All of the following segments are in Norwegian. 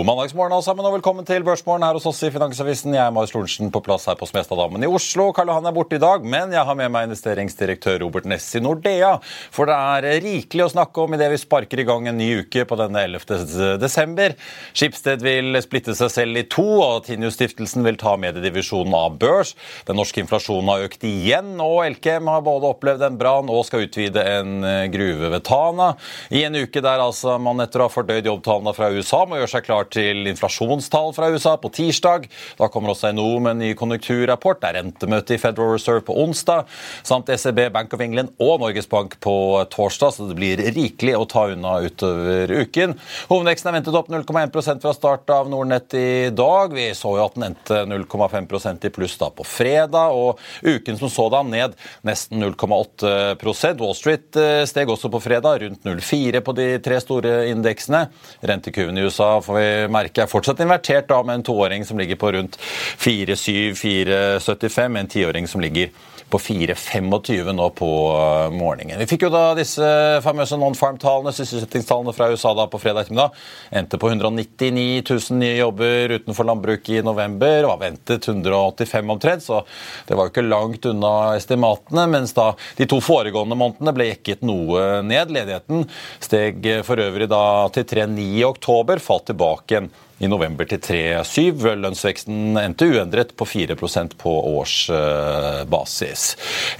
God mandagsmorgen alle sammen, og velkommen til Børsmorgen her hos oss i Finansavisen. Jeg er Marius Lorentzen på plass her på Smestadammen i Oslo. Karl Johan er borte i dag, men jeg har med meg investeringsdirektør Robert Ness i Nordea. For det er rikelig å snakke om idet vi sparker i gang en ny uke på denne 11. desember. Skipsted vil splitte seg selv i to, og Tinius-stiftelsen vil ta mediedivisjonen av børs. Den norske inflasjonen har økt igjen, og Elkem har både opplevd en brann og skal utvide en gruve ved Tana. I en uke der altså man etter å ha fordøyd jobbtallene fra USA må gjøre seg klar til inflasjonstall fra USA på tirsdag. Da kommer også NHO med en ny konjunkturrapport. Det er rentemøte i Federal Reserve på onsdag, samt ECB, Bank of England og Norges Bank på torsdag, så det blir rikelig å ta unna utover uken. Hovedveksten er ventet opp 0,1% fra start av Nordnett i dag. Vi så jo at den endte 0,5% i pluss da på fredag, og uken som sådan ned nesten 0,8 Wall Street eh, steg også på fredag, rundt 0,4 på de tre store indeksene. Rentekuven i USA får vi merke er fortsatt invertert da, med en toåring som ligger på rundt 4,7-4,75, en tiåring som ligger på 4,25 nå på eh, morgenen. Vi fikk jo da disse famøse non-farm-tallene, sysselsettingstallene fra USA da på fredag ettermiddag. Endte på 199 000 nye jobber utenfor landbruket i november. Var ventet 185 omtrent, så det var jo ikke langt unna estimatene. Mens da de to foregående månedene ble jekket noe ned. Ledigheten steg for øvrig da til 3,9 i oktober, falt tilbake igjen i november til 3,7. Lønnsveksten endte uendret på 4% på årsbasis.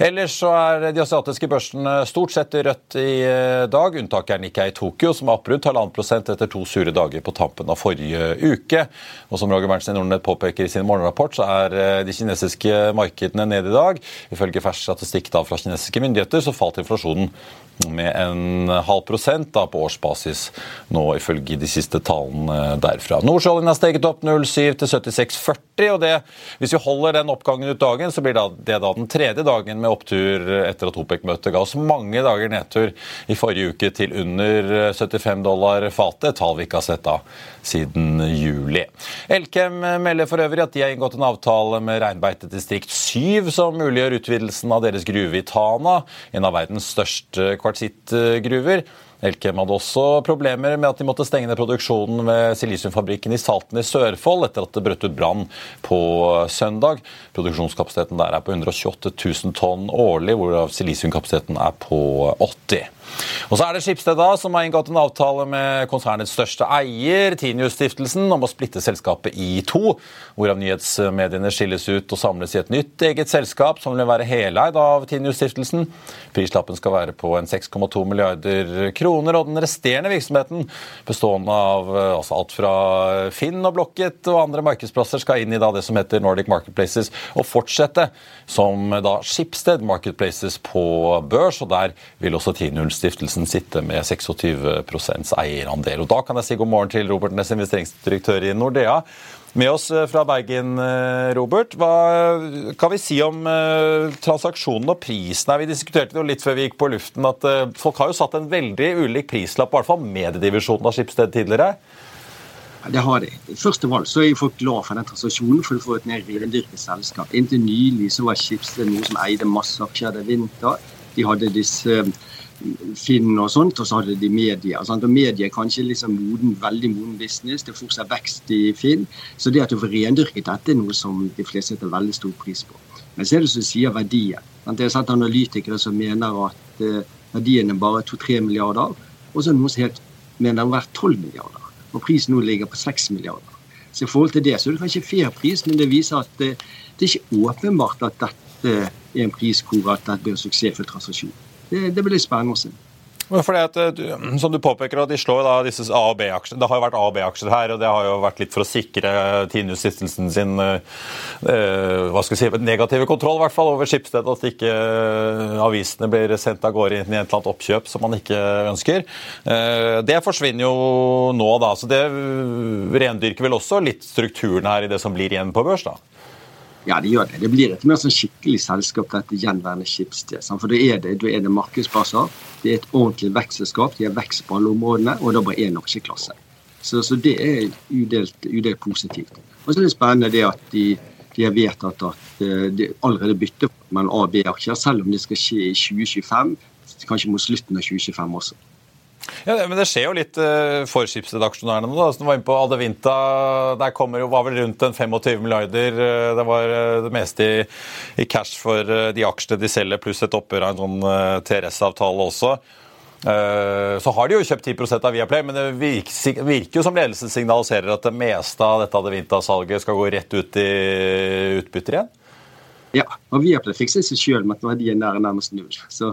Ellers så er de asiatiske børsene stort sett rødt i eh, dag. Unntaket er Nikkei Tokyo, som er opp rundt halvannen prosent etter to sure dager på tampen av forrige uke. Og som Roger Berntsen i Nordnett påpeker i sin morgenrapport, så er eh, de kinesiske markedene nede i dag. Ifølge fersk statistikk da fra kinesiske myndigheter så falt inflasjonen med en halv prosent da på årsbasis nå, ifølge de siste tallene derfra. Nordsjøoljen har steget opp 0,7 til 76,40. og det, Hvis vi holder den oppgangen ut dagen, så blir det da den tredje dagen med opptur etter at OPEC-møtet ga oss mange dager nedtur i forrige uke til under 75 dollar fatet. Tall vi ikke har sett da siden juli. Elkem melder for øvrig at de har inngått en avtale med Reinbeitedistrikt 7 som muliggjør utvidelsen av deres gruve i Tana, en av verdens største kvartsittgruver. Elkem hadde også problemer med at de måtte stenge ned produksjonen ved silisiumfabrikken i Salten i Sørfold etter at det brøt ut brann på søndag. Produksjonskapasiteten der er på 128 000 tonn årlig, hvorav silisiumkapasiteten er på 80 og så er det Skipsted da, som har inngått en avtale med konsernets største eier, Tinius-stiftelsen, om å splitte selskapet i to, hvorav nyhetsmediene skilles ut og samles i et nytt eget selskap som vil være heleid av Tinius-stiftelsen. Prislappen skal være på en 6,2 milliarder kroner, og den resterende virksomheten, bestående av eh, altså alt fra Finn og Blocket og andre markedsplasser, skal inn i da det som heter Nordic Marketplaces, og fortsette som da Skipsted Marketplaces på børs, og der vil også Tinius Stiftelsen sitter med 26% eierandel. Og Da kan jeg si god morgen til Robert Ness, investeringsdirektør i Nordea. Med oss eh, fra Bergen, eh, Robert. Hva kan vi si om uh, transaksjonen og prisen? Vi diskuterte det jo litt før vi gikk på luften at folk har jo satt en veldig ulik prislapp, i hvert fall mediedivisjonen av Skipsted tidligere. Det har de. Først av alt så er folk glad for den transaksjonen, for du får et mer rendyrket selskap. Inntil nylig så var Skipsted noe som eide masse aksjer i vinter. De hadde disse Finn og sånt, og så hadde de media. Sant? Og media er kanskje liksom moden, veldig moden business. Det er fortsatt vekst i Finn. Så det at du får rendyrket dette, er noe som de fleste setter veldig stor pris på. Men så er det som sier verdien. Sant? Det er sant analytikere som mener at uh, verdien er bare 2-3 milliarder, og så er det noen som helt mener den er verdt 12 milliarder. Og prisen nå ligger på 6 milliarder. Så i forhold til det så er det kanskje fair pris, men det viser at uh, det er ikke åpenbart at dette er en pris hvor at dette blir en suksessfull transaksjon det, det blir spennende å se. Fordi at, eh, som du påpeker, at De slår da disse A- og B-aksjer. Det har jo vært A- og B-aksjer her, og det har jo vært litt for å sikre Tinius-stiftelsen sin uh, hva skal jeg si, negative kontroll i hvert fall over Skipsted. At ikke uh, avisene blir sendt av gårde inn i et eller annet oppkjøp som man ikke ønsker. Uh, det forsvinner jo nå, da. Så det rendyrker vel også litt strukturen her i det som blir igjen på børs? da? Ja, det gjør det. Det blir et mer sånn skikkelig selskap, dette gjenværende Skipsted. For da er, det, da er det markedsplasser, det er et ordentlig vekstselskap, de har vekst på alle områdene, og det er bare én aksjeklasse. Så, så, det er udelt, udelt positivt. Og så er det spennende det at de, de har vedtatt at eh, de allerede bytter mellom A- og B-aksjer, selv om det skal skje i 2025, kanskje mot slutten av 2025 også. Ja, men Det skjer jo litt uh, for skipsredaksjonærene nå. som var inne på Adevinta, Der kommer jo, var vel rundt en 25 milliarder. Uh, det var uh, det meste i, i cash for de aksjene de selger, pluss et oppgjør av en sånn TRS-avtale også. Så har de jo kjøpt 10% av Viaplay, men det virker, virker, jo som ledelsen signaliserer at det meste av dette Adevinta-salget skal gå rett ut i utbytter igjen? Ja, og Viaplay fikser seg sjøl med at verdien er nærmest null. Så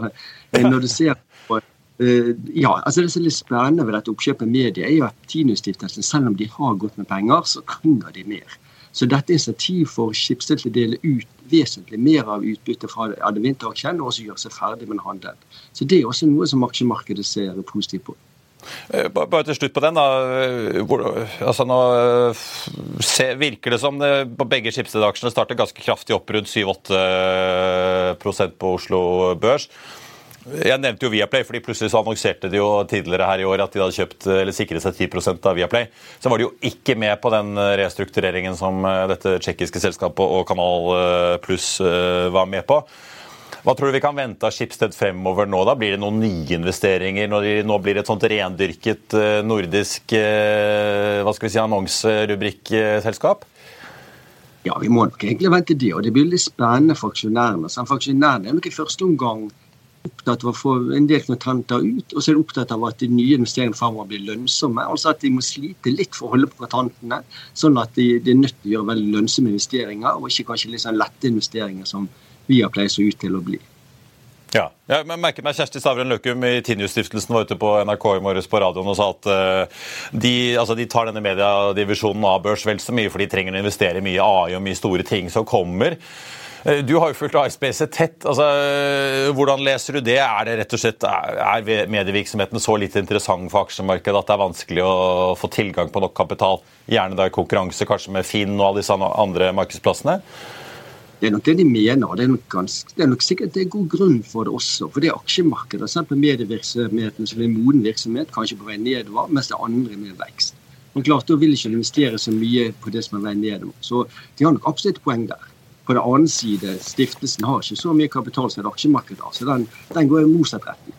når du ser på ja, altså Det som er litt spennende ved dette oppkjøpet media, er jo at Tinustiftelsen, selv om de har gått med penger, så trenger de mer. Så dette initiativ for Schibsted til å dele ut vesentlig mer av utbyttet fra Adevinta-aksjen, og også gjøre seg ferdig med handelen. Så det er også noe som aksjemarkedet ser positivt på. Eh, bare til slutt på den. da, altså nå virker det som det, på begge Schibsted-aksjene starter ganske kraftig opp rundt 7-8 på Oslo Børs. Jeg nevnte jo Viaplay, fordi plutselig så annonserte de jo tidligere her i år at de hadde kjøpt, eller sikret seg 10 av Viaplay. Så var de jo ikke med på den restruktureringen som eh, dette tsjekkiske selskapet og Kanal eh, Pluss eh, var med på. Hva tror du vi kan vente av Schibsted fremover nå? da? Blir det noen nyinvesteringer når de nå blir et sånt rendyrket nordisk hva skal vi si, annonserubrikkselskap? Ja, vi må nok egentlig vente det. Og det blir litt spennende for aksjonærene. For aksjonærene er nok i første omgang opptatt av å få en del kontanter ut, og så er de opptatt av at de nye investeringene fremover blir lønnsomme. Altså at de må slite litt for å holde på kontantene, sånn at de, de er nødt til å gjøre veldig lønnsomme investeringer, og ikke kanskje litt sånn lette investeringer som vi har pleid så ut til å bli. Ja, jeg merker meg Kjersti Stavren Løkum i Tinius-stiftelsen var ute på NRK i morges på radioen og sa at uh, de, altså de, tar denne mediedivisjonen av børs vel så mye, for de trenger å investere mye AI og mye store ting som kommer. Eh, du har jo fulgt ASBC tett. Altså, eh, hvordan leser du det? Er det rett og slett, er medievirksomheten så litt interessant for aksjemarkedet at det er vanskelig å få tilgang på nok kapital? Gjerne da i konkurranse kanskje med Finn og alle disse andre markedsplassene? Det er nok det de mener. Det er nok, ganske, det er nok sikkert det er god grunn for det også. For det er aksjemarkedet, f.eks. medievirksomheten som er moden virksomhet, kanskje på vei nedover, mens det er andre med vekst. Men klart, Da vil ikke investere så mye på det som er vei nedover. Så de har nok absolutt poeng der. På den annen side, stiftelsen har ikke så mye kapital som et aksjemarked har, så den, den går i motsatt retning.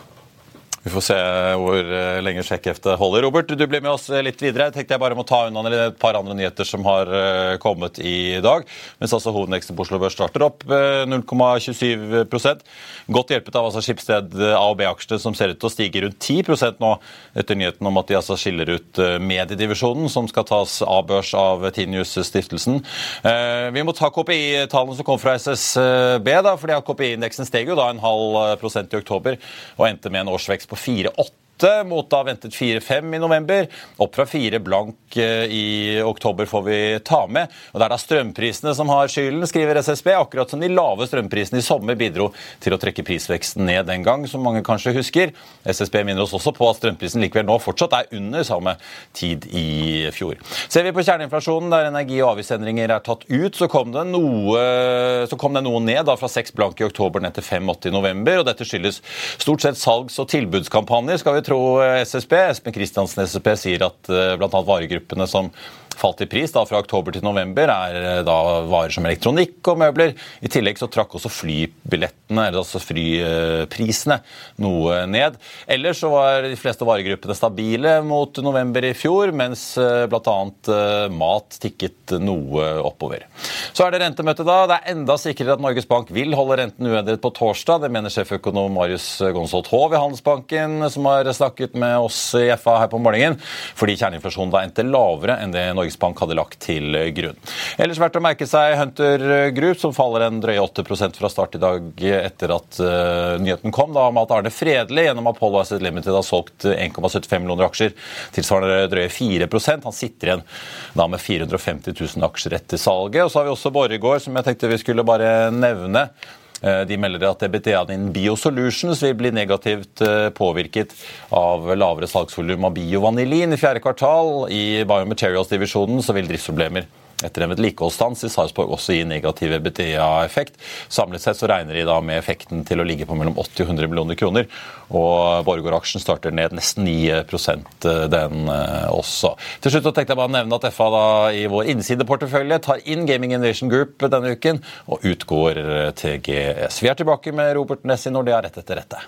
Vi får se hvor eh, lenge sjekkheftet holder. Robert, du blir med oss eh, litt videre. Jeg tenkte jeg bare må ta unna et par andre nyheter som har eh, kommet i dag. Mens altså hovedveksten på Oslo Børs starter opp 0,27% Godt hjulpet av altså Skipsted A- og B-aksjene som ser ut til å stige rundt 10% nå, etter nyheten om at de altså skiller ut mediedivisjonen, som skal tas av børs av Tinius-stiftelsen. Vi må ta KPI-tallene som kom fra SSB, da, fordi KPI-indeksen steg jo da en halv prosent i oktober og endte med en årsvekst på 4,8 mot da ventet 4-5 i november. Opp fra 4 blank eh, i oktober får vi ta med. Og Det er da strømprisene som har skylden, skriver SSB. Akkurat som de lave strømprisene i sommer bidro til å trekke prisveksten ned den gang, som mange kanskje husker. SSB minner oss også på at strømprisen likevel nå fortsatt er under samme tid i fjor. Ser vi på kjerneinflasjonen, der energi- og avgiftsendringer er tatt ut, så kom det noe, kom det noe ned, da fra 6 blank i oktober ned til 5,80 i november. og Dette skyldes stort sett salgs- og tilbudskampanjer. skal vi tro SSB. Espen Kristiansen SSB sier at eh, bl.a. varegruppene som falt i pris da, fra oktober til november, er eh, da varer som elektronikk og møbler. I tillegg så trakk også flybillettene, eller altså flyprisene, noe ned. Ellers så var de fleste varegruppene stabile mot november i fjor, mens eh, bl.a. Eh, mat tikket noe oppover. Så er det rentemøte da. Det er enda sikrere at Norges Bank vil holde renten uendret på torsdag. Det mener sjeføkonom Marius Gonsolt Haav i Handelsbanken, som har snakket med oss i FA her på morgenen, fordi kjerneinflasjonen da endte lavere enn det Norges Norges hadde lagt til grunn. Ellers verdt å merke seg Hunter Group, som faller en drøye 8% fra start i dag etter at uh, nyheten kom da, om at Arne Fredelig gjennom Apollo Asset Limited har solgt 1,75 millioner aksjer, tilsvarende drøye 4% Han sitter igjen da med 450 000 aksjer etter salget. Og så har vi også Borregaard, som jeg tenkte vi skulle bare nevne. Eh, de melder at EBTA-en innen Biosolutions vil bli negativt eh, påvirket av lavere salgsvolum av biovanilin i fjerde kvartal. I Biomaterials-divisjonen så vil driftsproblemer etter en vedlikeholdsstans i Sarpsborg også gi negativ EBTA-effekt. Samlet sett så regner de da med effekten til å ligge på mellom 80 og 100 millioner kroner. Og Borregaard-aksjen starter ned nesten 9 eh, den også. Til slutt tenkte jeg bare å nevne at FA da i vår innsideportefølje tar inn Gaming Innovation Group denne uken og utgår TGS. Vi er tilbake med Robert Ness i Nordea rett etter dette.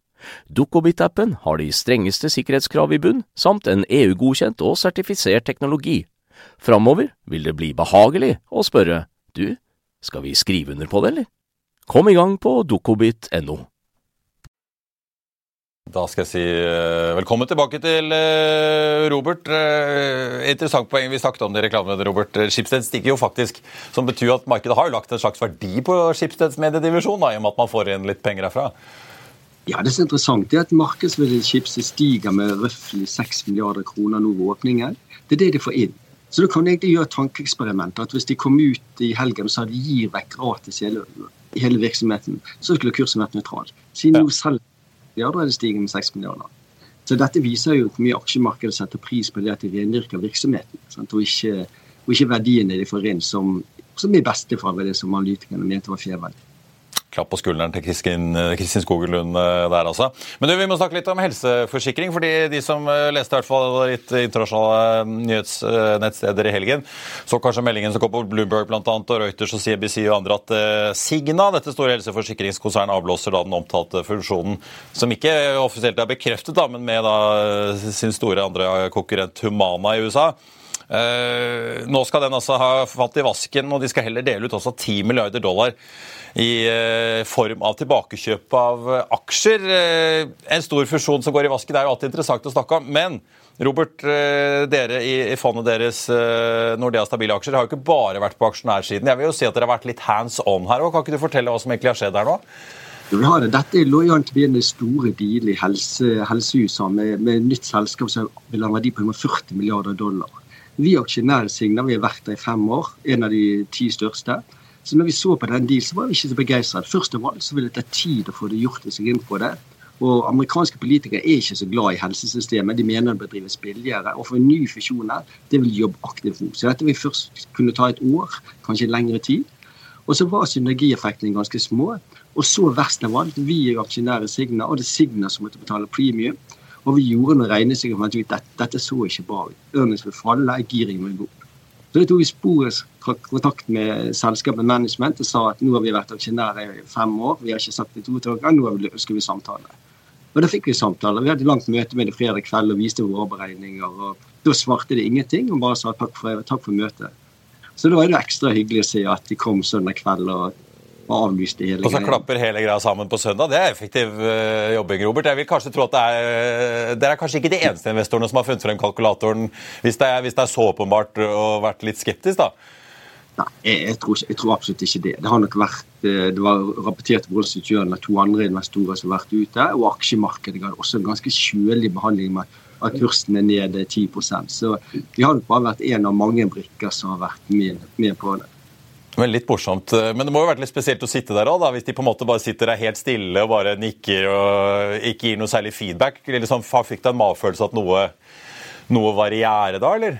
Dukkobit-appen har de strengeste sikkerhetskrav i bunn, samt en EU-godkjent og sertifisert teknologi. Framover vil det bli behagelig å spørre du, skal vi skrive under på det, eller? Kom i gang på dukkobit.no. Da skal jeg si uh, velkommen tilbake til uh, Robert. Uh, interessant poeng. Vi snakket om i reklamen. Robert. Schibsted stikker jo faktisk, som betyr at markedet har lagt en slags verdi på Schibsteds mediedivisjon, i og med at man får inn litt penger herfra. Ja, Det som er interessant, er at markedsverdien chipset stiger med røftlig 6 milliarder kroner nå ved åpningen. Det er det de får inn. Så da kan egentlig gjøre tankeeksperimentet at hvis de kom ut i helgen og sa de gir vekk gratis hele, hele virksomheten, så skulle kursen vært nøytral. Siden nå selv ja, da er det stiget med 6 milliarder. Så dette viser jo hvor mye aksjemarkedet setter pris på det at de rendyrker virksomheten, sant? Og, ikke, og ikke verdiene de får inn, som, som i beste fall var det som analytikerne mente var fjærverdi. Klapp på skulderen til Kristin, eh, Kristin Skogerlund eh, der, altså. Men du, vi må snakke litt om helseforsikring. fordi de som eh, leste i hvert fall litt internasjonale nyhetsnettsteder i helgen, så kanskje meldingen som kom på Bloomberg blant annet, og Reuters og CBC og andre at Signa, dette store helseforsikringskonsernet, avblåser da den omtalte funksjonen, som ikke offisielt er bekreftet, da, men med da sin store andre konkurrent Humana i USA. Nå skal den altså ha fatt i vasken, og de skal heller dele ut også 10 milliarder dollar i uh, form av tilbakekjøp av uh, aksjer. en stor fusjon som går i vasken, det er jo alltid interessant å snakke om. Men Robert, dere i, fondet deres Nordea Stabile Aksjer har jo ikke bare vært på aksjonærsiden. Jeg vil jo si at dere har vært litt hands on her òg. Kan ikke du fortelle hva som egentlig har skjedd her nå? Dette lå an til å bli en store deal i helse, helsehusene med, med nytt selskap som vil ha en verdi på 40 milliarder dollar. Vi aksjonærer Signa vi har vært der i fem år, en av de ti største. Så når vi så på den deal, så var vi ikke så begeistret. Først av alt så vil det ta tid å få det gjort seg inn på det. Og amerikanske politikere er ikke så glad i helsesystemet. De mener det bør drives billigere. Og for en ny fusjon her, det vil jobbe aktivt mot. Så dette vil først kunne ta et år, kanskje lengre tid. Og så var synergieffektene ganske små. Og så verst av alt, vi er aksjonærer i Signa, og det er Signa som måtte betale premium. Og vi gjorde noen regnestykker og at dette så ikke bra ut. Ørnes vil falle, giringen vil gå opp. Så det tok vi sporet kontakt med selskapet management og sa at nå har vi vært aksjonærer i fem år, vi har ikke sagt det to ganger, nå ønsker vi samtale. Og Da fikk vi samtale. Vi hadde langt møte med det fredag kveld og viste våre beregninger. og Da svarte de ingenting og bare sa takk for, takk for møtet. Så da var det ekstra hyggelig å se at de kom søndag kveld og avlyste hele Og så klapper hele greia sammen på søndag. Det er effektiv uh, jobbing, Robert. Jeg vil kanskje tro at det er uh, Dere er kanskje ikke de eneste investorene som har funnet frem kalkulatoren, hvis det er, hvis det er så åpenbart og vært litt skeptisk, da? Nei, jeg, jeg, tror, jeg, tror, absolutt ikke det. Det har nok vært eh, det var rapportert Wall to andre investorer som har vært ute, og aksjemarkedet ga også en ganske kjølig behandling med at kursen er ned 10 Så vi har nok bare vært en av mange brikker som har vært med, med på det. Men litt morsomt. Men det må jo vært litt spesielt å sitte der òg, hvis de på en måte bare sitter der helt stille og bare nikker og ikke gir noe særlig feedback. Liksom, fikk du en magefølelse at noe, noe var i gjære da, eller?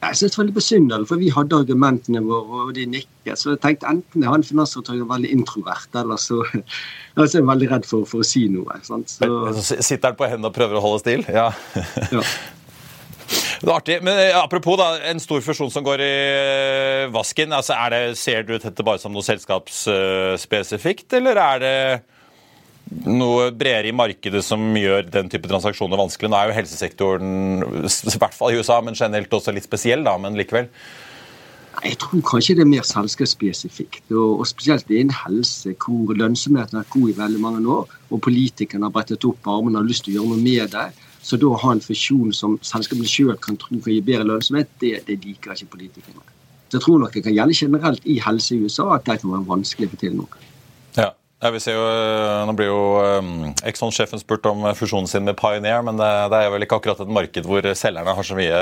Jeg synes det var litt besynderlig, for vi hadde argumentene våre, og de nikket. Så jeg tenkte enten er han finansdirektøren veldig introvert, eller så, eller så er han veldig redd for, for, å si noe. Sant? Så... Sitter han på hendene og prøver å holde stil? Ja. ja. Det er artig. Men eh, apropos da, en stor fusjon som går i eh, vasken. altså er det, Ser du dette bare som noe selskapsspesifikt, eller er det noe bredere i markedet som gjør den type transaksjoner vanskelig? Nå er jo helsesektoren, i hvert fall i USA, men generelt også litt spesiell, da, men likevel. Jeg tror kanskje det er mer selskapsspesifikt. Og, og spesielt innen helse, hvor lønnsomheten har vært god i veldig mange år, og politikerne har brettet opp armene og har lyst til å gjøre noe med det. Så da å ha en fusjon som selskapene sjøl kan tro kan gi bedre lønnsomhet, det, det liker ikke politikerne. Så jeg tror nok det kan gjelde generelt i helse i USA at det kan være vanskelig å få til noe. Ja. Ja, vi ser jo, eh, Nå blir jo um, Exxon-sjefen spurt om fusjonen sin med Pioneer, men det, er vel ikke akkurat et marked hvor selgerne har så mye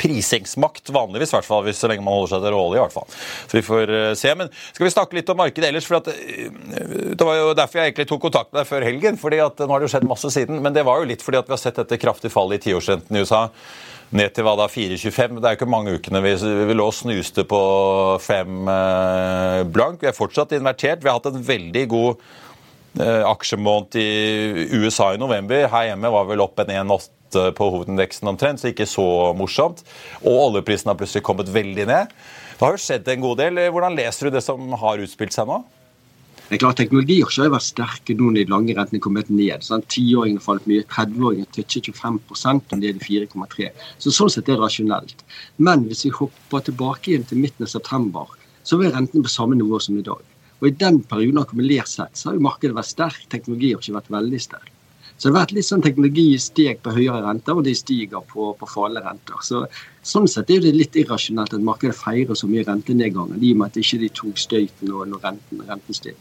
prisingsmakt. Vanligvis, i hvert fall, hvis så lenge man holder seg til råolje. i hvert fall. Så vi får se. Men skal vi snakke litt om markedet ellers? for at, Det var jo derfor jeg egentlig tok kontakt med deg før helgen. fordi at Nå har det jo skjedd masse siden, men det var jo litt fordi at vi har sett dette kraftige fallet i tiårsrenten i USA ned til hva da, 4,25. Det er jo ikke mange ukene vi, vi lå og snuste på 5 eh, blank. Vi er fortsatt invertert. Vi har hatt en veldig god eh, aksjemåned i USA i november. Her hjemme var vel opp en 1,8 på hovedindeksen omtrent, så ikke så morsomt. Og oljeprisen har plutselig kommet veldig ned. Det har jo skjedd en god del. Hvordan leser du det som har utspilt seg nå? Det er klart Teknologi har ikke vært sterke nå når de lange rentene kommet ned. Sånn, Tiåringene falt mye, 30-åringene touchet 25 og ned i 4,3 Så Sånn sett er det rasjonelt. Men hvis vi hopper tilbake igjen til midten av september, så er rentene på samme nivå som i dag. Og I den perioden akkumulert sett så har jo markedet vært sterkt, teknologi har ikke vært veldig sterk. Så det har vært litt sånn teknologi steg på høyere renter, og de stiger på, på fallende renter. Så, sånn sett er det litt irrasjonelt at markedet feirer så mye rentenedgang, i og med at ikke de tok støyten når renten, renten steg.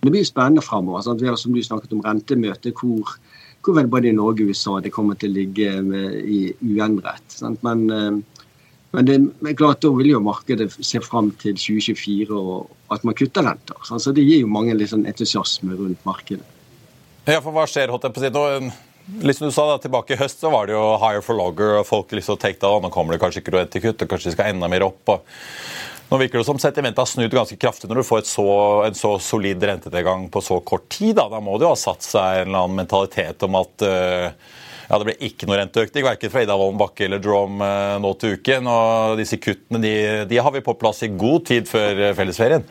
Det blir spennende framover. Som du snakket om rentemøte, hvor, hvor vel både i Norge og USA det kommer til å ligge med, i uendret. Sant? Men, eh, men det er klart da vil jo markedet se fram til 2024 og at man kutter renter. Sant? Så det gir jo mange litt sånn entusiasme rundt markedet. Ja, for hva skjer, holdt jeg på å si? Nå, liksom du sa da, Tilbake i høst så var det jo higher for logger, og folk liksom tenkte at nå kommer det kanskje ikke noe etterkutt, og kanskje de skal enda mer opp. og nå virker det som sentimentet har snudd ganske kraftig når du får så, en så solid rentetilgang på så kort tid. Da, da må det jo ha satt seg en eller annen mentalitet om at uh, ja, det blir ikke noe renteøkning, verken fra Ida Wolden Bakke eller Drom uh, nå til uken. Og disse kuttene de, de, har vi på plass i god tid før uh, fellesferien.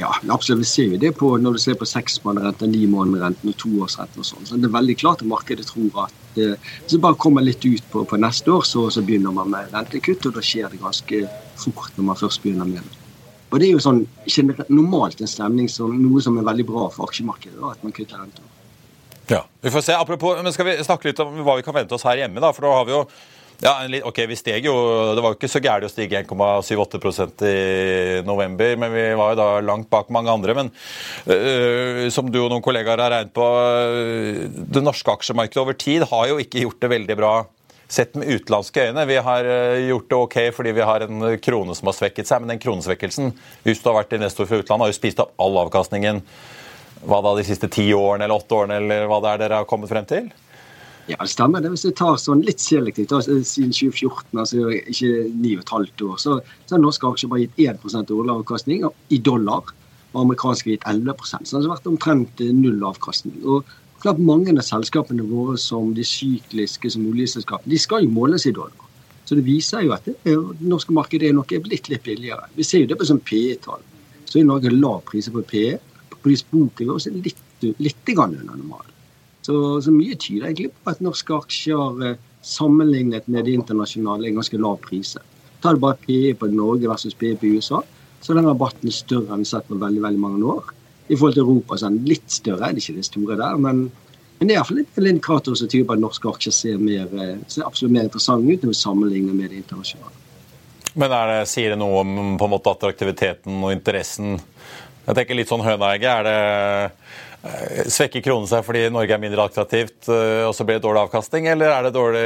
Ja, absolutt. Vi ser jo det på når du ser på seksmånederrenten, nimånederrenten og toårsrenten og sånn. Så det er veldig klart at markedet tror at eh, hvis det bare kommer litt ut på, på neste år, så, så, begynner man med rentekutt, og da skjer det ganske fort når man først begynner med det. Og det er jo sånn normalt en stemning som noe som er veldig bra for aksjemarkedet, at man kutter renter. Ja, vi får se. Apropos, men Skal vi snakke litt om hva vi kan vente oss her hjemme? da, for da har vi jo ja, ok, vi steg jo, Det var jo ikke så gærent å stige 1,78% i november, men vi var jo da langt bak mange andre. Men øh, som du og noen kollegaer har regnet på, øh, det norske aksjemarkedet over tid har jo ikke gjort det veldig bra sett med utenlandske øyne. Vi har øh, gjort det ok fordi vi har en krone som har svekket seg, men den kronesvekkelsen, hvis du har vært investor for utlandet, har jo spist opp all avkastningen hva da, de siste ti årene eller åtte årene, eller hva det er dere har kommet frem til? Ja, det stemmer. Det hvis jeg tar sånn litt selektivt, da, siden 2014, altså ikke 9,5 år, så, har norske aksjer bare gitt 1 årlig i dollar. Og amerikanske gitt 11% Så det har vært omtrent null avkastning. Og klart Mange av selskapene våre som de sykliske som oljeselskapene, de skal jo måles i dollar. Så det viser jo at det, norske markedet er nok blitt litt billigere. Vi ser jo det på sånn PE-tall. Så i Norge lav priser på PE. Prisboken er også litt, litt under normalen. Så, så, mye tyder egentlig på at norske aksjer eh, sammenlignet med de internasjonale er ganske lav priser. Tar du bare PE på Norge versus PE på USA, så er den rabatten større enn vi har sett på veldig veldig mange år. I forhold til Europa så er den litt større, det er ikke det store der, men, men det er iallfall en indikator som tyder på at norske aksjer ser, mer, eh, ser absolutt mer interessante ut når vi sammenligner med det internasjonale. Men det, sier det noe om på en måte attraktiviteten og interessen? Jeg tenker litt sånn høneegget. Er det svekker kronen seg fordi Norge er mindre attraktivt, eh, og så blir det dårlig avkastning, eller er det dårlig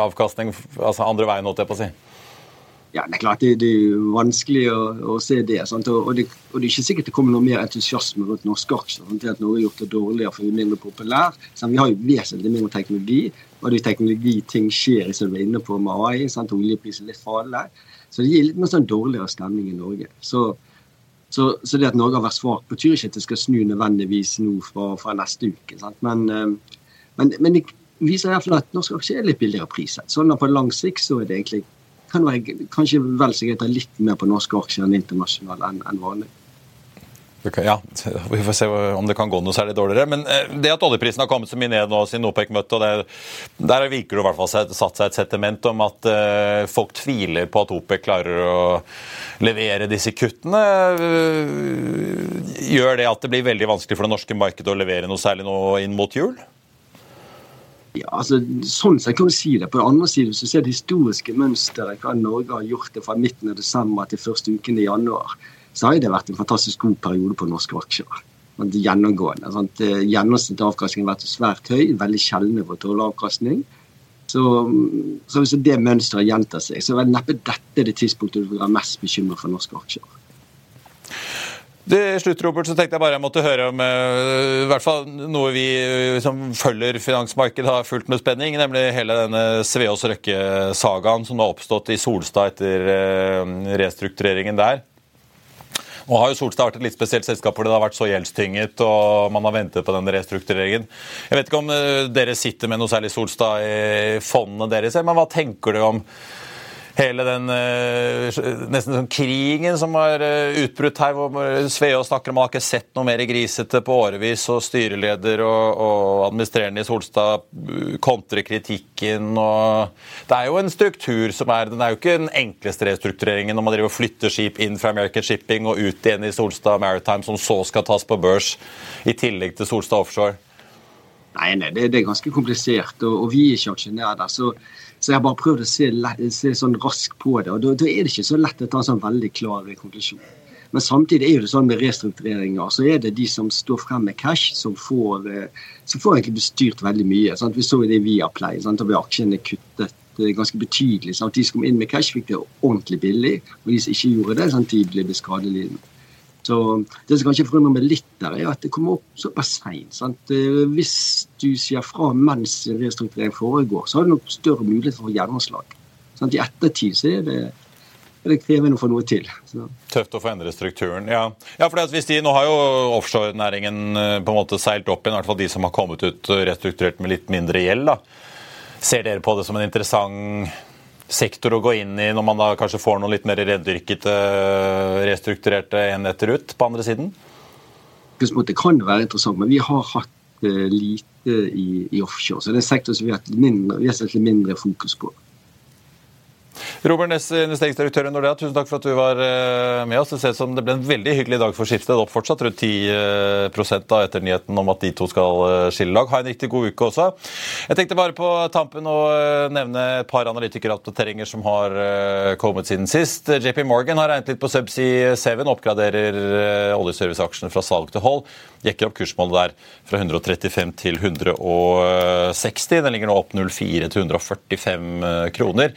avkastning altså andre veien, holdt jeg på å si? Ja, Det er klart det, det er vanskelig å, å se det, og, og det. Og, det. er ikke sikkert det kommer noe mer entusiasme rundt norske aksjer. Sant? at Norge har gjort det dårligere for mindre populær. Så vi har jo vesentlig mindre teknologi, og det er teknologiting skjer som vi er inne på med AI. Sant? Oljeprisen litt farlig. Så det gir litt mer sånn dårligere stemning i Norge. Så så, så, det at Norge har vært svak, betyr ikke at det skal snu nødvendigvis nå fra, fra neste uke. Men, men, men, det viser iallfall at norske aksjer er litt billigere priset. Sånn at på lang sikt så er det egentlig kan være kanskje vel så greit å litt mer på norske aksjer enn internasjonale enn enn vanlig. Ja, Vi får se om det kan gå noe særlig dårligere. Men eh, det at oljeprisen har kommet så mye ned nå siden OPEC-møtet, der virker det i hvert fall satt seg et sentiment om at uh, folk tviler på at OPEC klarer å levere disse kuttene. Gjør det at det blir veldig vanskelig for det norske markedet å levere noe særlig nå inn mot jul? Ja, altså, sånn sett kan du si det. På den andre siden så ser det historiske mønsteret hva Norge har gjort det fra midten av desember til første uken i januar så har det vært en fantastisk god periode på norske aksjer. Gjennomgående. Sant? Eh, Gjennomsnittlig avkastning har vært svært høy, veldig sjeldne for tåleavkastning. Så, så hvis det mønsteret gjentar seg, så er neppe dette det tidspunktet du vil være mest bekymret for norske aksjer. Til slutt Robert, så tenkte jeg bare jeg måtte høre om uh, i hvert fall noe vi uh, som følger finansmarkedet har fulgt med spenning, nemlig hele denne Sveås Røkke-sagaen som har oppstått i Solstad etter uh, restruktureringen der. Nå har jo Solstad vært et litt spesielt selskap fordi det har vært så gjeldstynget og man har ventet på den restruktureringen. Jeg vet ikke om eh, dere sitter med noe særlig Solstad i fondene deres, men hva tenker du om hele den uh, nesten sånn krigen som har uh, utbrutt her, hvor Svea snakker om han har ikke sett noe mer grisete på årevis, og styreleder og, og administrerende i Solstad uh, kontrer kritikken. og Det er jo en struktur som er Den er jo ikke den enkleste restruktureringen når man driver og flytter skip inn fra American Shipping og ut igjen i Solstad Maritime, som så skal tas på børs, i tillegg til Solstad Offshore. Nei, nei det, det, er ganske komplisert, og, og vi er ikke aksjonærer der. så så jeg har bare prøvd å se, se sånn raskt på det. og da, da, er det ikke så lett å ta en sånn veldig klar konklusjon. Men samtidig er det sånn med restruktureringer, så er det de som står frem med cash, som får, eh, som får egentlig bestyrt veldig mye. Sant? Vi så det via Play, sant? vi aksjene kuttet eh, ganske betydelig. Sant? De som kom inn med cash, fikk det ordentlig billig. Og de som ikke gjorde det, sant? de ble skadelidende. Så Det som kanskje forundrer meg litt, der, er at det kommer opp såpass seint. Eh, hvis du sier fra mens restrukturering foregår, så har du nok større mulighet for gjennomslag. Sant? I ettertid så er det, det å få noe til. Så. Tøft å få endre strukturen. Ja, ja for hvis de, Nå har jo offshorenæringen eh, på en måte seilt opp igjen, i hvert fall de som har kommet ut restrukturert med litt mindre gjeld. da. Ser dere på det som en interessant sektor å gå inn i når man da kanskje får noen litt mer rendyrkete, restrukturerte enheter ut på andre siden? Det kan være interessant, men vi har hatt eh, lite i, i offshore. Så det er en sektor som vi har, mindre, vi har sett litt mindre fokus på. Robert Næss, investeringsdirektør i Nordea, tusen takk for at du var eh, med oss. Det ser ut som det ble en veldig hyggelig dag for skiftet. opp fortsatt rundt 10 eh, da, etter nyheten om at de to skal eh, skille lag. Ha en riktig god uke også. Jeg tenkte bare på tampen å nevne et par analytikeroppdateringer som har kommet siden sist. JP Morgan har regnet litt på Subsea 7, oppgraderer oljeserviceaksjene fra salg til hold. Jekker opp kursmålet der fra 135 til 160. Den ligger nå opp 04 til 145 kroner.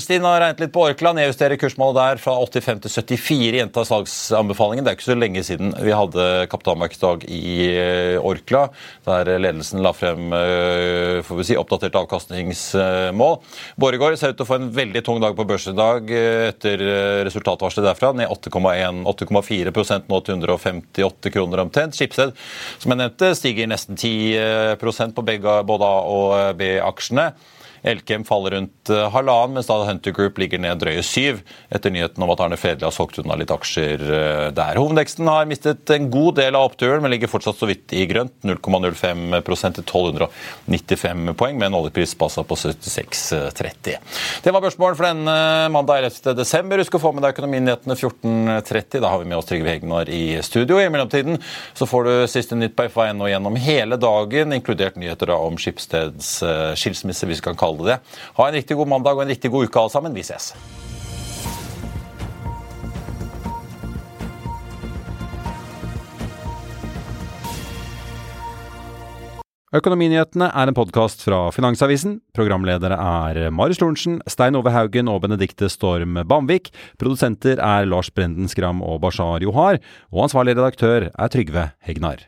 Bernstein har regnet litt på Orkla, nedjusterer kursmålet der fra 85 til 74. Gjentar salgsanbefalingen. Det er ikke så lenge siden vi hadde kapitalmarkedsdag i eh, Orkla, der ledelsen la frem eh, får vi si, oppdatert avkastningsmål. Borregaard ser ut til å få en veldig tung dag på børsen i dag eh, etter resultatvarselet derfra. Ned 8,4 nå til 158 kroner omtrent. Schibsted, som jeg nevnte, stiger nesten 10% på begge, både A- og B-aksjene. Elkem faller rundt eh, halvannen, mens da Hunter Group ligger ned drøye syv etter nyheten om at Arne Fredli har solgt unna litt aksjer eh, der. Hovedveksten har mistet en god del av oppturen, men ligger fortsatt så vidt i grønt. 0,05 til 1295 poeng, med en oljepris basa på 76,30. Det var børsmålen for denne mandag 11. desember. Husk å få med deg Økonominyhetene 14.30. Da har vi med oss Trygve Hegnar i studio. I mellomtiden så får du siste nytt på FA1 og gjennom hele dagen, inkludert nyheter om Skipsteds skilsmisse, hvis vi skal kalle kalle det. Ha en riktig god mandag og en riktig god uke alle sammen. Vi ses. Økonominyhetene er en podkast fra Finansavisen. Programledere er Marius Lorentzen, Stein Ove Haugen og Benedikte Storm Bamvik. Produsenter er Lars Brenden Skram og Bashar Johar. Og ansvarlig redaktør er Trygve Hegnar.